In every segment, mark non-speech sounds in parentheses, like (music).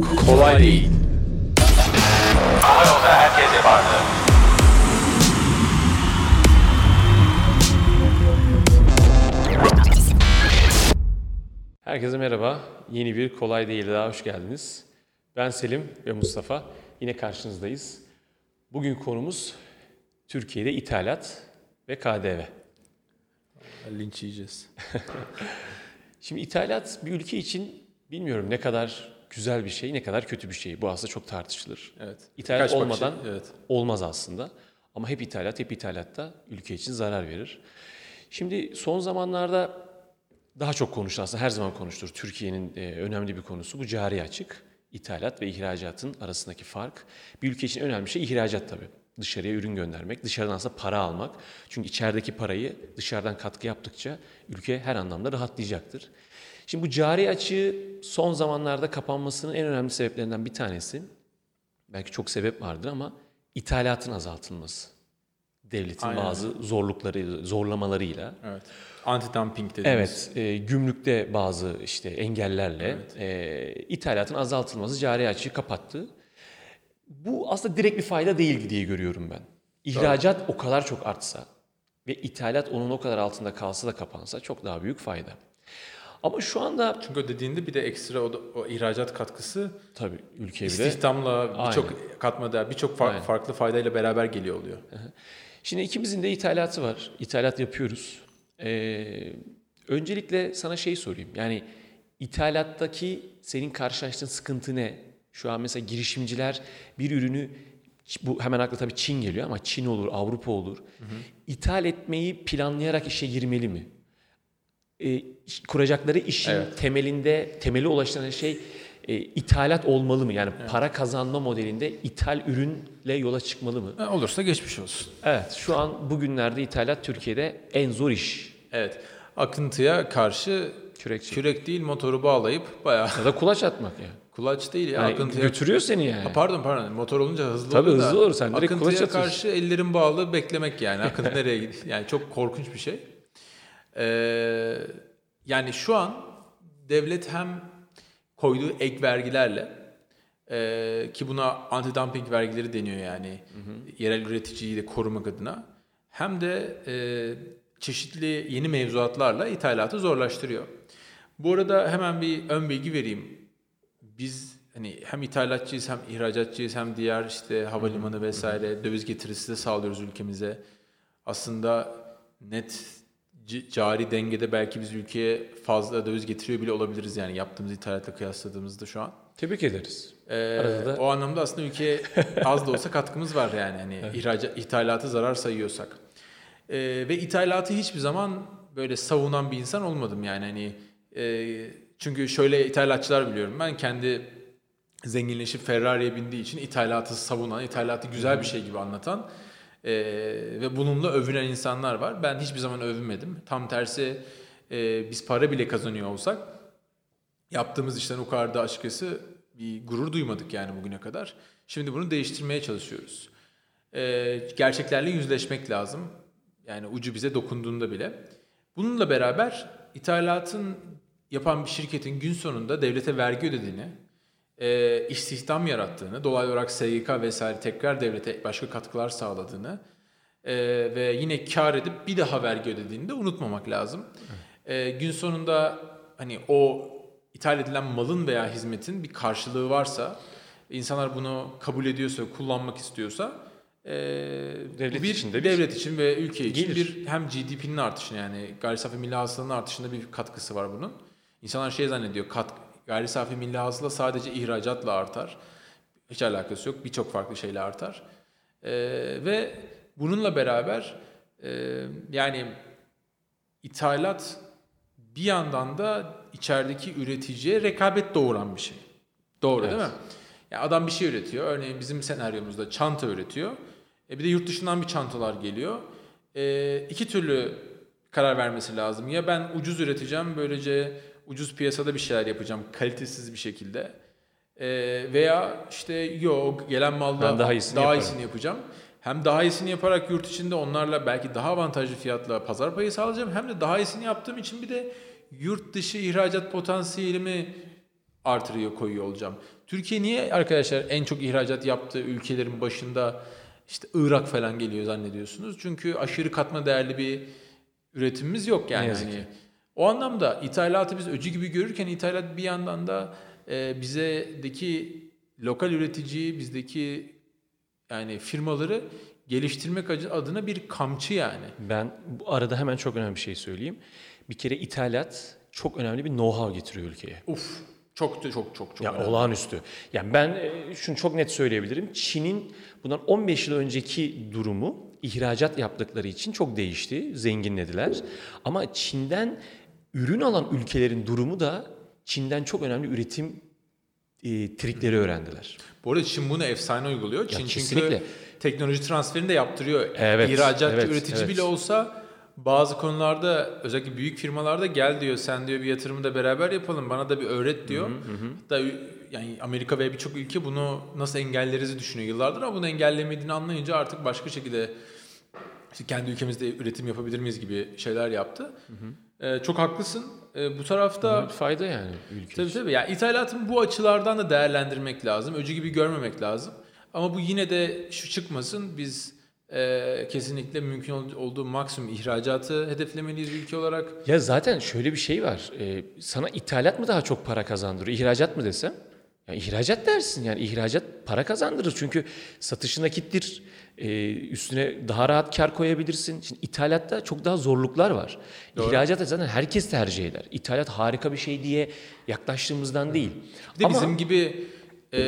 Kolay değil. Ama yolda herkes yapardı. Herkese merhaba. Yeni bir Kolay Değil daha hoş geldiniz. Ben Selim ve Mustafa. Yine karşınızdayız. Bugün konumuz Türkiye'de ithalat ve KDV. Linç yiyeceğiz. (laughs) Şimdi ithalat bir ülke için bilmiyorum ne kadar güzel bir şey, ne kadar kötü bir şey. Bu aslında çok tartışılır. Evet. İthalat Birkaç olmadan bakışı- evet. olmaz aslında. Ama hep ithalat, hep ithalatta ülke için zarar verir. Şimdi son zamanlarda daha çok konuşulan, aslında her zaman konuşulur. Türkiye'nin e, önemli bir konusu bu cari açık. İthalat ve ihracatın arasındaki fark. Bir ülke için önemli şey ihracat tabii. Dışarıya ürün göndermek, dışarıdan aslında para almak. Çünkü içerideki parayı dışarıdan katkı yaptıkça ülke her anlamda rahatlayacaktır. Şimdi bu cari açığı son zamanlarda kapanmasının en önemli sebeplerinden bir tanesi, belki çok sebep vardır ama ithalatın azaltılması. Devletin Aynen. bazı zorlukları, zorlamalarıyla. Evet. Anti-dumping dediğimiz. Evet, e, gümrükte bazı işte engellerle e, ithalatın azaltılması cari açığı kapattı. Bu aslında direkt bir fayda değil diye görüyorum ben. İhracat o kadar çok artsa ve ithalat onun o kadar altında kalsa da kapansa çok daha büyük fayda. Ama şu anda Çünkü o dediğinde bir de ekstra o, da- o ihracat katkısı tabii ülkeye istihdamla birçok katma değer, birçok far- Aynen. farklı faydayla beraber geliyor oluyor. Şimdi ikimizin de ithalatı var. İthalat yapıyoruz. Ee, öncelikle sana şey sorayım. Yani ithalattaki senin karşılaştığın sıkıntı ne? Şu an mesela girişimciler bir ürünü bu hemen akla tabii Çin geliyor ama Çin olur, Avrupa olur. İthal etmeyi planlayarak işe girmeli mi? İş- kuracakları işin Evet. temelinde temeli ulaştıran şey e, ithalat olmalı mı? Yani para kazanma modelinde ithal ürünle yola çıkmalı mı? Ha, olursa geçmiş olsun. Evet, şu an bugünlerde ithalat Türkiye'de en zor iş. Evet. Akıntıya karşı Kürekçi. kürek değil motoru bağlayıp bayağı Ya da kulaç atmak ya. (laughs) kulaç değil ya Yani akıntıya götürüyor seni yani. Ha, pardon pardon motor olunca hızlı Tabii olur da hızlı olur, sen direkt akıntıya kulaç atıyorsun. karşı ellerin bağlı beklemek yani akıntı (laughs) nereye gidiyor yani çok korkunç bir şey. Ee, yani şu an devlet hem koyduğu ek vergilerle e, ki buna anti-dumping vergileri deniyor yani yerel üreticiyi de korumak adına hem de e, çeşitli yeni mevzuatlarla ithalatı zorlaştırıyor. Bu arada hemen bir ön bilgi vereyim biz hani hem ithalatçıyız hem ihracatçıyız hem diğer işte havalimanı vesaire döviz getirisi de sağlıyoruz ülkemize. Aslında net cari dengede belki biz ülkeye fazla döviz getiriyor bile olabiliriz yani yaptığımız ithalatla kıyasladığımızda şu an. Tebrik ederiz. Ee, Arada da- O anlamda aslında ülkeye (laughs) az da olsa katkımız var yani hani ihraca, ithalatı zarar sayıyorsak. Ee, ve ithalatı hiçbir zaman böyle savunan bir insan olmadım yani hani e, çünkü şöyle ithalatçılar biliyorum ben kendi zenginleşip Ferrari'ye bindiği için ithalatı savunan, ithalatı güzel bir şey gibi anlatan e, ve bununla övünen insanlar var. Ben hiçbir zaman övünmedim. Tam tersi e, biz para bile kazanıyor olsak yaptığımız işten o kadar da açıkçası bir gurur duymadık yani bugüne kadar. Şimdi bunu değiştirmeye çalışıyoruz. Ee, gerçeklerle yüzleşmek lazım. Yani ucu bize dokunduğunda bile. Bununla beraber ithalatın yapan bir şirketin gün sonunda devlete vergi ödediğini, e, istihdam yarattığını, dolaylı olarak SGK vesaire tekrar devlete başka katkılar sağladığını e, ve yine kar edip bir daha vergi ödediğini de unutmamak lazım. E, gün sonunda hani o ithal edilen malın veya hizmetin bir karşılığı varsa, insanlar bunu kabul ediyorsa, kullanmak istiyorsa e, Devlet bir için de bir devlet için ve ülke için gelir. bir hem GDP'nin artışına yani gayri safi milli hasılanın artışında bir katkısı var bunun. İnsanlar şey zannediyor kat, gayri safi milli hasıla sadece ihracatla artar. Hiç alakası yok. Birçok farklı şeyle artar. Ee, ve bununla beraber e, yani ithalat bir yandan da içerideki üreticiye rekabet doğuran bir şey. Doğru değil Evet. mi? Ya adam bir şey üretiyor. Örneğin bizim senaryomuzda çanta üretiyor. E bir de yurt dışından bir çantalar geliyor. E, iki türlü karar vermesi lazım. Ya ben ucuz üreteceğim böylece ucuz piyasada bir şeyler yapacağım kalitesiz bir şekilde. E, veya işte yok gelen malda Ben daha iyisini daha yaparım. iyisini yapacağım. Hem daha iyisini yaparak yurt içinde onlarla belki daha avantajlı fiyatla pazar payı sağlayacağım. Hem de daha iyisini yaptığım için bir de yurt dışı ihracat potansiyelimi artırıyor koyuyor olacağım. Türkiye niye arkadaşlar en çok ihracat yaptığı ülkelerin başında işte Irak falan geliyor zannediyorsunuz? Çünkü aşırı katma değerli bir üretimimiz yok yani. Ne yazık Hani ki. O anlamda ithalatı biz öcü gibi görürken ithalat bir yandan da e, bizdeki lokal üretici, bizdeki yani firmaları geliştirmek adına bir kamçı yani. Ben bu arada hemen çok önemli bir şey söyleyeyim. Bir kere ithalat çok önemli bir know-how getiriyor ülkeye. Uf çok çok çok çok Ya önemli. olağanüstü. Yani ben e, şunu çok net söyleyebilirim. Çin'in bundan 15 yıl önceki durumu ihracat yaptıkları için çok değişti. Zenginlediler. Ama Çin'den ürün alan ülkelerin durumu da Çin'den çok önemli üretim e, trikleri öğrendiler. Bu arada Çin bunu efsane uyguluyor. Çin çünkü kesinlikle. teknoloji transferini de yaptırıyor. Evet, İhracatçı evet, üretici evet. bile olsa bazı konularda özellikle büyük firmalarda gel diyor sen diyor bir yatırımı da beraber yapalım bana da bir öğret diyor. Hatta yani Amerika ve birçok ülke bunu nasıl engelleriz düşünüyor yıllardır ama bunu engellemediğini anlayınca artık başka şekilde işte kendi ülkemizde üretim yapabilir miyiz gibi şeyler yaptı. Ee, çok haklısın. Ee, bu tarafta Bir fayda yani ülke Tabii için. tabii. Yani ithalatın bu açılardan da değerlendirmek lazım. Öcü gibi görmemek lazım. Ama bu yine de şu çıkmasın. Biz e, kesinlikle mümkün ol- olduğu maksimum ihracatı hedeflemeliyiz ülke olarak. Ya zaten şöyle bir şey var. Ee, sana ithalat mı daha çok para kazandırıyor, ihracat mı desem? Ya ihracat dersin yani ihracat para kazandırır çünkü satışı nakittir. Ee, üstüne daha rahat kar koyabilirsin. Şimdi ithalatta çok daha zorluklar var. İhracat zaten herkes tercih eder. İthalat harika bir şey diye yaklaştığımızdan değil. Bir de Ama bizim gibi e,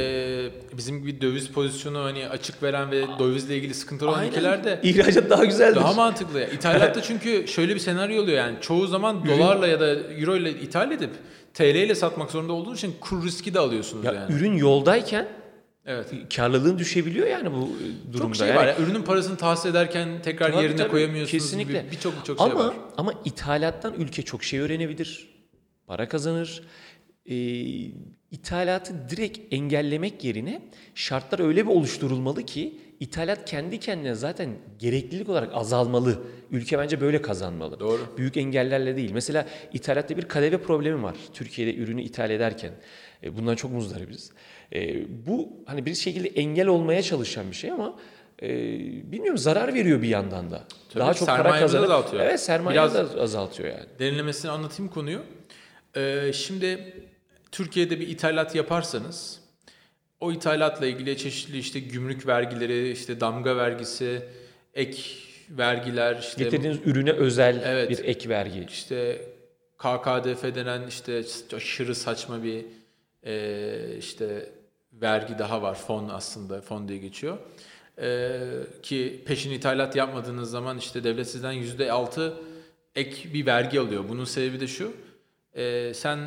bizim gibi döviz pozisyonu hani açık veren ve dövizle ilgili sıkıntılı olan ülkelerde ihracat daha güzeldir. daha mantıklı. ya. İthalatta çünkü şöyle bir senaryo oluyor yani çoğu zaman dolarla ya da euro ile ithal edip TL ile satmak zorunda olduğunuz için kur riski de alıyorsunuz ya yani. ürün yoldayken Evet. karlılığın düşebiliyor yani bu e, durumda. Çok şey Yani var ya ürünün parasını tahsil ederken tekrar Tabii, yerine tabii. koyamıyorsunuz Kesinlikle. gibi birçok birçok şey ama, var. Ama ithalattan ülke çok şey öğrenebilir. Para kazanır. Ee, ithalatı direkt engellemek yerine şartlar öyle bir oluşturulmalı ki ithalat kendi kendine zaten gereklilik olarak azalmalı. Ülke bence böyle kazanmalı. Doğru. Büyük engellerle değil. Mesela ithalatta bir kadeve problemi var. Türkiye'de ürünü ithal ederken. E, bundan çok muzdaribiz. E, bu hani bir şekilde engel olmaya çalışan bir şey ama e, bilmiyorum zarar veriyor bir yandan da. Tabii, Daha çok para kazanır. azaltıyor. Evet sermaye Biraz- de azaltıyor yani. Derinlemesine anlatayım konuyu. Ee, şimdi Türkiye'de bir ithalat yaparsanız o ithalatla ilgili çeşitli işte gümrük vergileri, işte damga vergisi, ek vergiler, işte Getirdiğiniz ürüne özel Evet. bir ek vergi. işte KKDF denen işte aşırı saçma bir e, işte vergi daha var. Fon aslında fon diye geçiyor. E, ki peşin ithalat yapmadığınız zaman işte devlet sizden yüzde altı ek bir vergi alıyor. Bunun sebebi de şu. e, sen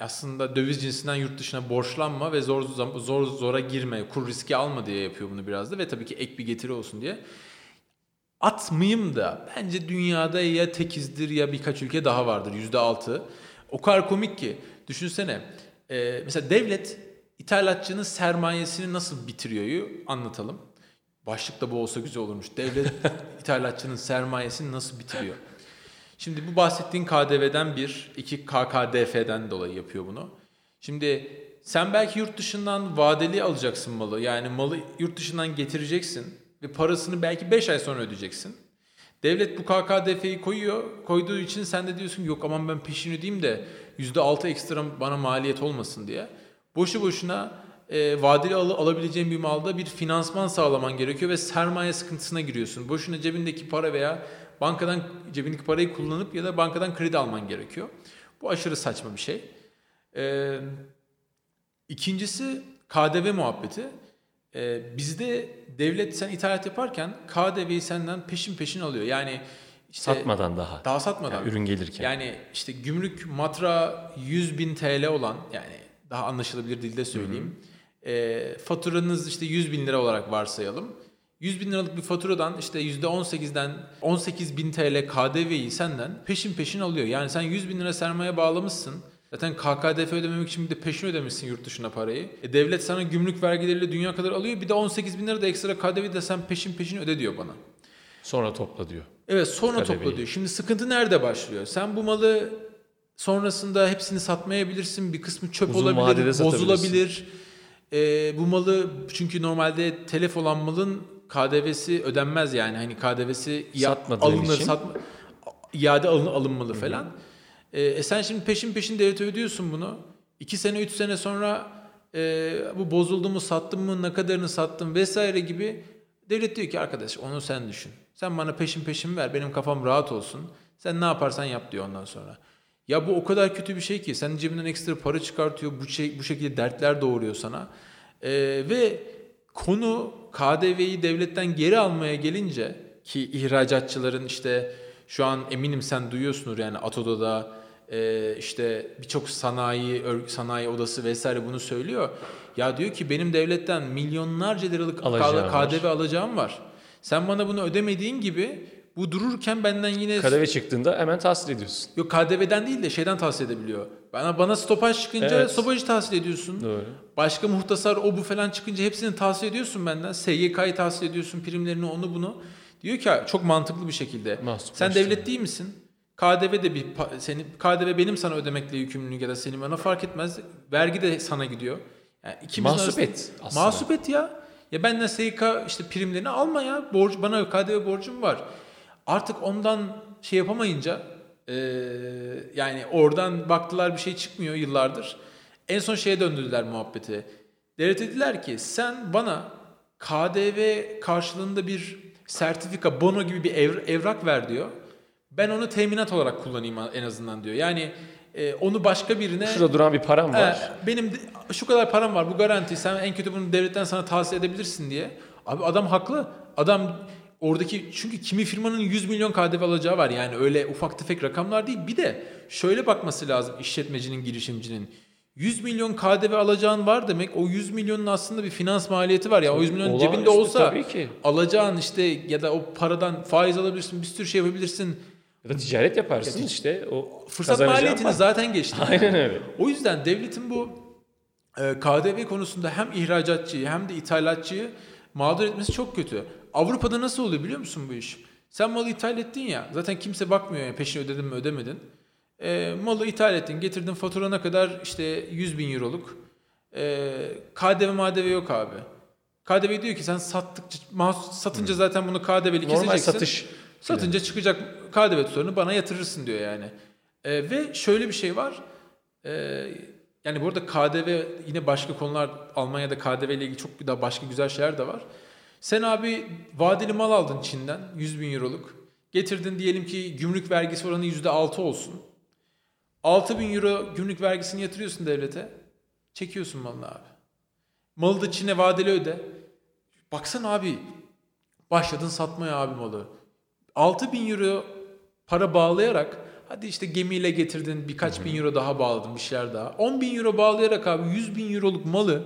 aslında döviz cinsinden yurt dışına borçlanma ve zor zor zora girme, kur riski alma diye yapıyor bunu biraz da ve tabii ki ek bir getiri olsun diye atmayayım da bence dünyada ya tekizdir ya birkaç ülke daha vardır yüzde altı. O kadar komik ki düşünsene e, mesela devlet ithalatçının sermayesini nasıl bitiriyor anlatalım. Başlıkta bu olsa güzel olurmuş. Devlet (laughs) ithalatçının sermayesini nasıl bitiriyor? Şimdi bu bahsettiğin KDV'den bir, iki KKDF'den dolayı yapıyor bunu. Şimdi sen belki yurt dışından vadeli alacaksın malı. Yani malı yurt dışından getireceksin ve parasını belki 5 ay sonra ödeyeceksin. Devlet bu KKDF'yi koyuyor. Koyduğu için sen de diyorsun yok aman ben peşin ödeyeyim de %6 ekstra bana maliyet olmasın diye. Boşu boşuna e, vadeli al- alabileceğin bir malda bir finansman sağlaman gerekiyor ve sermaye sıkıntısına giriyorsun. Boşuna cebindeki para veya bankadan cebindeki parayı kullanıp ya da bankadan kredi alman gerekiyor. Bu aşırı saçma bir şey. Ee, ikincisi KDV muhabbeti. Ee, bizde devlet sen ithalat yaparken KDV'yi senden peşin peşin alıyor. Yani işte Satmadan daha. daha satmadan. Yani ürün gelirken. Yani işte gümrük matra 100 bin TL olan yani daha anlaşılabilir dilde söyleyeyim. Ee, faturanız işte 100 bin lira olarak varsayalım. 100 bin liralık bir faturadan işte %18'den 18 bin TL KDV'yi senden peşin peşin alıyor. Yani sen 100 bin lira sermaye bağlamışsın. Zaten KKDF ödememek için bir de peşin ödemişsin yurt dışına parayı. E devlet sana gümrük vergileriyle dünya kadar alıyor. Bir de 18 bin lira da ekstra KDV de sen peşin peşin öde diyor bana. Sonra topla diyor. Evet sonra KDV'yi. topla diyor. Şimdi sıkıntı nerede başlıyor? Sen bu malı Sonrasında hepsini satmayabilirsin. Bir kısmı çöp Uzun olabilir, bozulabilir. Ee, bu malı çünkü normalde telef olan malın KDV'si ödenmez yani. Hani KDV'si Satmadığın alınır, için. satma, iade alın, alınmalı falan. Ee, e sen şimdi peşin peşin devlete ödüyorsun bunu. İki sene, üç sene sonra e, bu bozuldu mu, sattın mı, ne kadarını sattın vesaire gibi devlet diyor ki arkadaş onu sen düşün. Sen bana peşin peşin ver, benim kafam rahat olsun. Sen ne yaparsan yap diyor ondan sonra. Ya bu o kadar kötü bir şey ki senin cebinden ekstra para çıkartıyor, bu şey bu şekilde dertler doğuruyor sana. Ee, ve konu KDV'yi devletten geri almaya gelince ki ihracatçıların işte şu an eminim sen duyuyorsundur yani Atodo'da e, işte birçok sanayi sanayi odası vesaire bunu söylüyor. Ya diyor ki benim devletten milyonlarca liralık Alacağım var. KDV alacağım var. Sen bana bunu ödemediğin gibi bu dururken benden yine KDV çıktığında hemen tahsil ediyorsun. Yok KDV'den değil de şeyden tahsil edebiliyor. Bana bana stopaj çıkınca Evet. stopajı tahsil ediyorsun. Doğru. Başka muhtasar o bu falan çıkınca hepsini tahsil ediyorsun benden. SGK'yı tahsil ediyorsun, primlerini onu bunu. Diyor ki çok mantıklı bir şekilde. Mahsup Sen devlet değil misin? KDV de bir seni KDV benim sana ödemekle yükümlülük ya da senin bana fark etmez. Vergi de sana gidiyor. Yani ikimizin Mahsup arasında- et aslında. Mahsup et ya. Ya benden SGK işte primlerini alma ya. Borç bana KDV borcum var. Artık ondan şey yapamayınca eee, yani oradan baktılar bir şey çıkmıyor yıllardır. En son şeye döndürdüler muhabbeti. Devlet dediler ki sen bana KDV karşılığında bir sertifika, bono gibi bir ev- evrak ver diyor. Ben onu teminat olarak kullanayım en azından diyor. Yani e, onu başka birine... Şurada duran bir param var. Ee, benim de- şu kadar param var bu garanti sen en kötü bunu devletten sana tahsil edebilirsin diye. Abi adam haklı. Adam oradaki çünkü kimi firmanın 100 milyon KDV alacağı var yani öyle ufak tefek rakamlar değil. Bir de şöyle bakması lazım işletmecinin girişimcinin. 100 milyon KDV alacağın var demek o 100 milyonun aslında bir finans maliyeti var ya o 100 milyon Olağanüstü cebinde olsa tabii ki. alacağın işte ya da o paradan faiz alabilirsin bir sürü şey yapabilirsin. Ya da ticaret yaparsın işte. O Fırsat maliyetini var. zaten geçti. (laughs) Aynen öyle. O yüzden devletin bu e, KDV konusunda hem ihracatçıyı hem de ithalatçıyı mağdur etmesi çok kötü. Avrupa'da nasıl oluyor biliyor musun bu iş? Sen malı ithal ettin ya zaten kimse bakmıyor ya peşini ödedin mi ödemedin. E, malı ithal ettin getirdin faturana kadar işte 100 bin euroluk. E, KDV madeve yok abi. KDV diyor ki sen sattıkça, satınca zaten bunu KDV'li Normal keseceksin. satış. Satınca çıkacak KDV tutarını bana yatırırsın diyor yani. E, ve şöyle bir şey var. E, yani burada KDV yine başka konular Almanya'da KDV ile ilgili çok daha başka güzel şeyler de var. Sen abi vadeli mal aldın Çin'den 100 bin euroluk. Getirdin diyelim ki gümrük vergisi oranı %6 olsun. 6 bin euro gümrük vergisini yatırıyorsun devlete. Çekiyorsun malını abi. Malı da Çin'e vadeli öde. Baksana abi başladın satmaya abi malı. 6 bin euro para bağlayarak hadi işte gemiyle getirdin birkaç bin euro daha bağladın bir şeyler daha. 10 bin euro bağlayarak abi 100 bin euroluk malı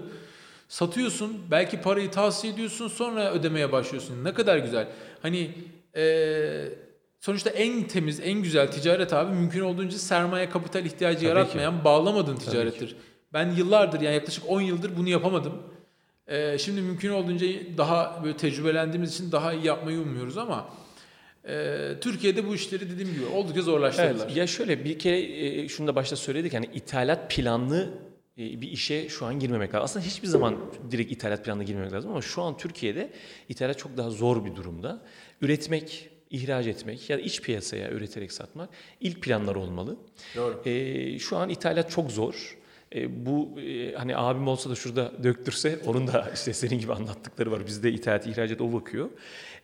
satıyorsun. Belki parayı tahsil ediyorsun sonra ödemeye başlıyorsun. Ne kadar güzel. Hani eee, sonuçta en temiz en güzel ticaret abi mümkün olduğunca sermaye kapital ihtiyacı Tabii yaratmayan bağlamadığın ticarettir. Ben yıllardır yani yaklaşık 10 yıldır bunu yapamadım. Ee, şimdi mümkün olduğunca daha böyle tecrübelendiğimiz için daha iyi yapmayı umuyoruz ama e, Türkiye'de bu işleri dediğim gibi oldukça zorlaştırdılar. Evet, ya şöyle bir kere e, şunu da başta söyledik hani ithalat planlı e, bir işe şu an girmemek lazım. Aslında hiçbir zaman direkt ithalat planına girmemek lazım ama şu an Türkiye'de ithalat çok daha zor bir durumda. Üretmek, ihraç etmek ya da iç piyasaya üreterek satmak ilk planlar olmalı. Doğru. E, şu an ithalat çok zor. E, bu e, hani abim olsa da şurada döktürse onun da işte senin gibi anlattıkları var. Bizde ithalat, ihracat o bakıyor.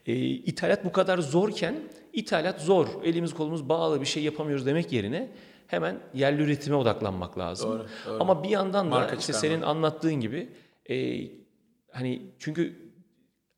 E, ithalat bu kadar zorken ithalat zor. Elimiz kolumuz bağlı bir şey yapamıyoruz demek yerine hemen yerli üretime odaklanmak lazım. Doğru, doğru. Ama bir yandan da Marka işte çıkarmak. senin anlattığın gibi e, hani çünkü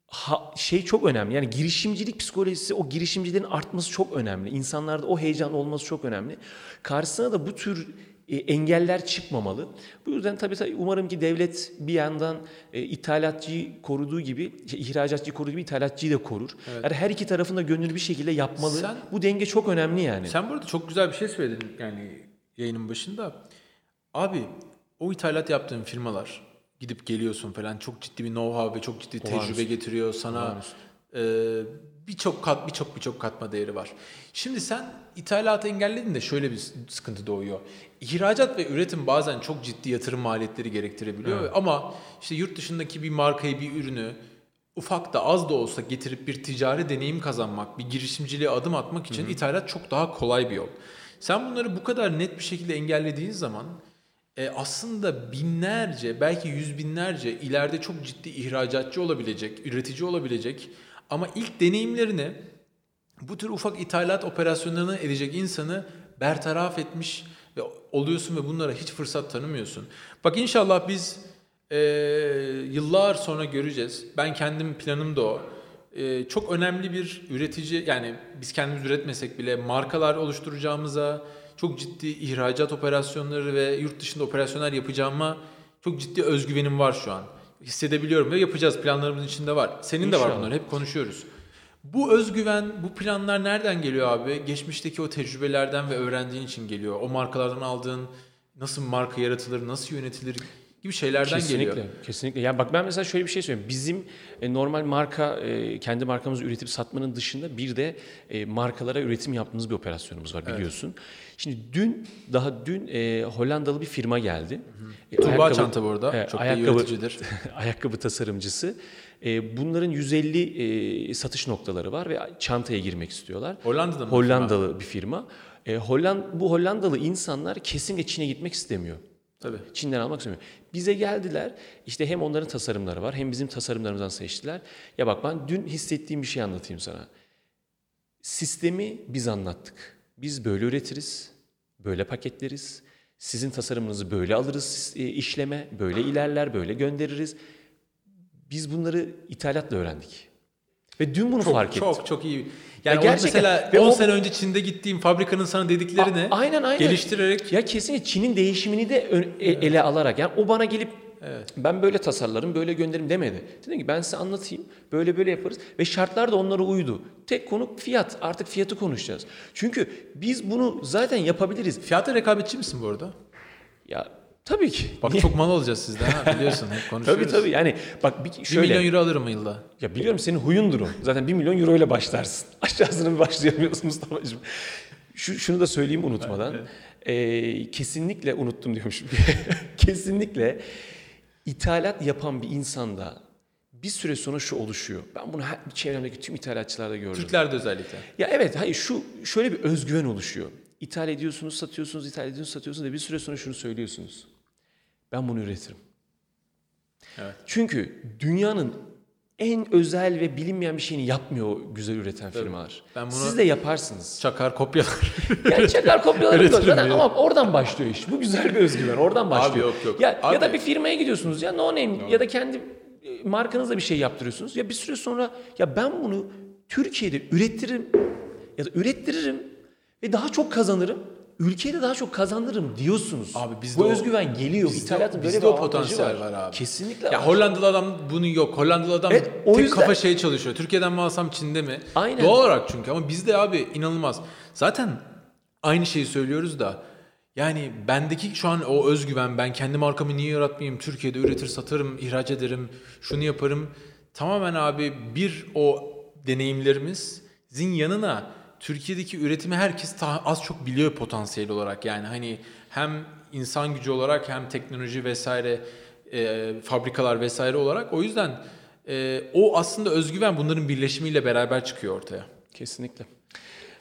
ha- şey çok önemli. Yani girişimcilik psikolojisi, o girişimcilerin artması çok önemli. İnsanlarda o heyecan olması çok önemli. Karşısına da bu tür engeller çıkmamalı. Bu yüzden tabii, tabii umarım ki devlet bir yandan e, ithalatçıyı koruduğu gibi, şey, ihracatçıyı koruduğu gibi ithalatçıyı da korur. Yani her iki tarafında gönüllü bir şekilde yapmalı. Sen- bu denge çok önemli yani. Sen burada çok güzel bir şey söyledin yani yayının başında. Abi o ithalat yaptığın firmalar gidip geliyorsun falan çok ciddi bir know-how ve çok ciddi tecrübe Olağanüstü. getiriyor sana. Olağanüstü. Ee, birçok kat birçok birçok katma değeri var. Şimdi sen ithalatı engelledin de şöyle bir sıkıntı doğuyor. İhracat ve üretim bazen çok ciddi yatırım maliyetleri gerektirebiliyor ama işte yurt dışındaki bir markayı, bir ürünü ufak da az da olsa getirip bir ticari deneyim kazanmak, bir girişimciliğe adım atmak için ithalat çok daha kolay bir yol. Sen bunları bu kadar net bir şekilde engellediğin zaman e, aslında binlerce belki yüz binlerce ileride çok ciddi ihracatçı olabilecek, üretici olabilecek ama ilk deneyimlerini bu tür ufak ithalat operasyonlarını edecek insanı bertaraf etmiş ve oluyorsun ve bunlara hiç fırsat tanımıyorsun. Bak inşallah biz e, yıllar sonra göreceğiz. Ben kendim planım da o. E, çok önemli bir üretici yani biz kendimiz üretmesek bile markalar oluşturacağımıza, çok ciddi ihracat operasyonları ve yurt dışında operasyonlar yapacağıma çok ciddi özgüvenim var şu an. Hissedebiliyorum ve yapacağız planlarımızın içinde var. Senin de var İnşallah. bunlar hep konuşuyoruz. Bu özgüven, bu planlar nereden geliyor abi? Geçmişteki o tecrübelerden ve öğrendiğin için geliyor. O markalardan aldığın nasıl marka yaratılır, nasıl yönetilir gibi şeylerden Kesinlikle, geliyor. kesinlikle. Yani bak ben mesela şöyle bir şey söyleyeyim. Bizim e, normal marka, e, kendi markamızı üretip satmanın dışında bir de e, markalara üretim yaptığımız bir operasyonumuz var biliyorsun. Şimdi dün, daha dün e, Hollandalı bir firma geldi. E, Tuğba ayakkabı- Çanta bu arada. Evet, çok da iyi ayakkabı- üreticidir. (laughs) ayakkabı tasarımcısı. E, bunların 150 e, satış noktaları var ve çantaya girmek istiyorlar. Hollanda'da mı Hollandalı bir firma. E, Holland, bu Hollandalı insanlar kesinlikle Çin'e gitmek istemiyor. Tabii. Çin'den almak istemiyor. Bize geldiler. İşte hem onların tasarımları var hem bizim tasarımlarımızdan seçtiler. Ya bak ben dün hissettiğim bir şey anlatayım sana. Sistemi biz anlattık. Biz böyle üretiriz, böyle paketleriz. Sizin tasarımınızı böyle alırız e, işleme, böyle ilerler, böyle göndeririz. Biz bunları ithalatla öğrendik. Ve dün bunu fark ettim. Çok çok iyi. Yani gerçekten- mesela ve 10 o- sene önce Çin'de gittiğim fabrikanın sana dediklerini A- aynen aynen. geliştirerek Ya kesinlikle Çin'in değişimini de ön- e- ele alarak yani o bana gelip ben böyle tasarlarım, böyle gönderirim demedi. Dedim ki ben size anlatayım, böyle böyle yaparız ve şartlar da onlara uydu. Tek konu fiyat, artık fiyatı konuşacağız. Çünkü biz bunu zaten yapabiliriz. fiyata rekabetçi misin bu arada? Ya tabii ki. Bak çok mal alacağız sizden ha biliyorsun hep (laughs) konuşuyoruz. Tabii tabii yani bak bir, 1 şöyle. milyon euro alırım yılda. Ya biliyorum senin huyundur o. Zaten 1 milyon euro ile başlarsın. (laughs) Aşağısını bir başlayamıyorsun Mustafa'cığım. Şu, şunu da söyleyeyim unutmadan. Ee, kesinlikle unuttum diyormuşum. (laughs) kesinlikle ithalat yapan bir insanda bir süre sonra şu oluşuyor. Ben bunu her, çevremdeki tüm ithalatçılarda gördüm. Türklerde özellikle. Ya evet hayır şu şöyle bir özgüven oluşuyor. İthal ediyorsunuz, satıyorsunuz, ithal ediyorsunuz, satıyorsunuz ve bir süre sonra şunu söylüyorsunuz. Ben bunu üretirim. Evet. Çünkü dünyanın en özel ve bilinmeyen bir şeyini yapmıyor güzel üreten firmalar. Ben bunu- Siz de yaparsınız. Çakar kopyalar. Yani çakar kopyalar zaten ya. ama oradan başlıyor iş. Bu güzel bir özgüven. Oradan başlıyor. yok, yok. Ya, Abi- ya da bir firmaya gidiyorsunuz ya no name ya da kendi e, markanızla bir şey yaptırıyorsunuz. Ya bir süre sonra ya ben bunu Türkiye'de ürettiririm ya da ürettiririm ve daha çok kazanırım. Ülkeye de daha çok kazanırım diyorsunuz. Abi bizde Bu o- özgüven geliyor. bizde- İthalatın böyle bizde bir o potansiyel var abi. Kesinlikle ya var. Hollandalı adam bunu yok. Hollandalı adam Evet, o tek yüzden- kafa şey çalışıyor. Türkiye'den mi alsam Çin'de mi? Aynen. Doğal olarak çünkü ama bizde abi inanılmaz. Zaten aynı şeyi söylüyoruz da yani bendeki şu an o özgüven ben kendi markamı niye yaratmayayım Türkiye'de üretir satarım ihraç ederim şunu yaparım tamamen abi bir o deneyimlerimizin yanına Türkiye'deki üretimi herkes az çok biliyor potansiyel olarak yani hani hem insan gücü olarak hem teknoloji vesaire e, fabrikalar vesaire olarak o yüzden e, o aslında özgüven bunların birleşimiyle beraber çıkıyor ortaya. Kesinlikle.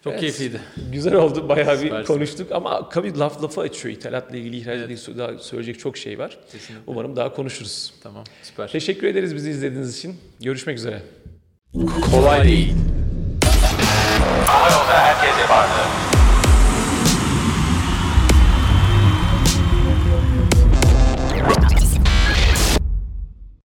Çok keyifliydi. Güzel oldu. Bayağı bir Süpersin. konuştuk ama tabii laf lafı açıyor. İthalatla ilgili, ihraçla ilgili daha söyleyecek çok şey var. Umarım daha konuşuruz. Tamam süper. Teşekkür ederiz bizi izlediğiniz için. Görüşmek üzere. Kolay değil. 他有个 happy。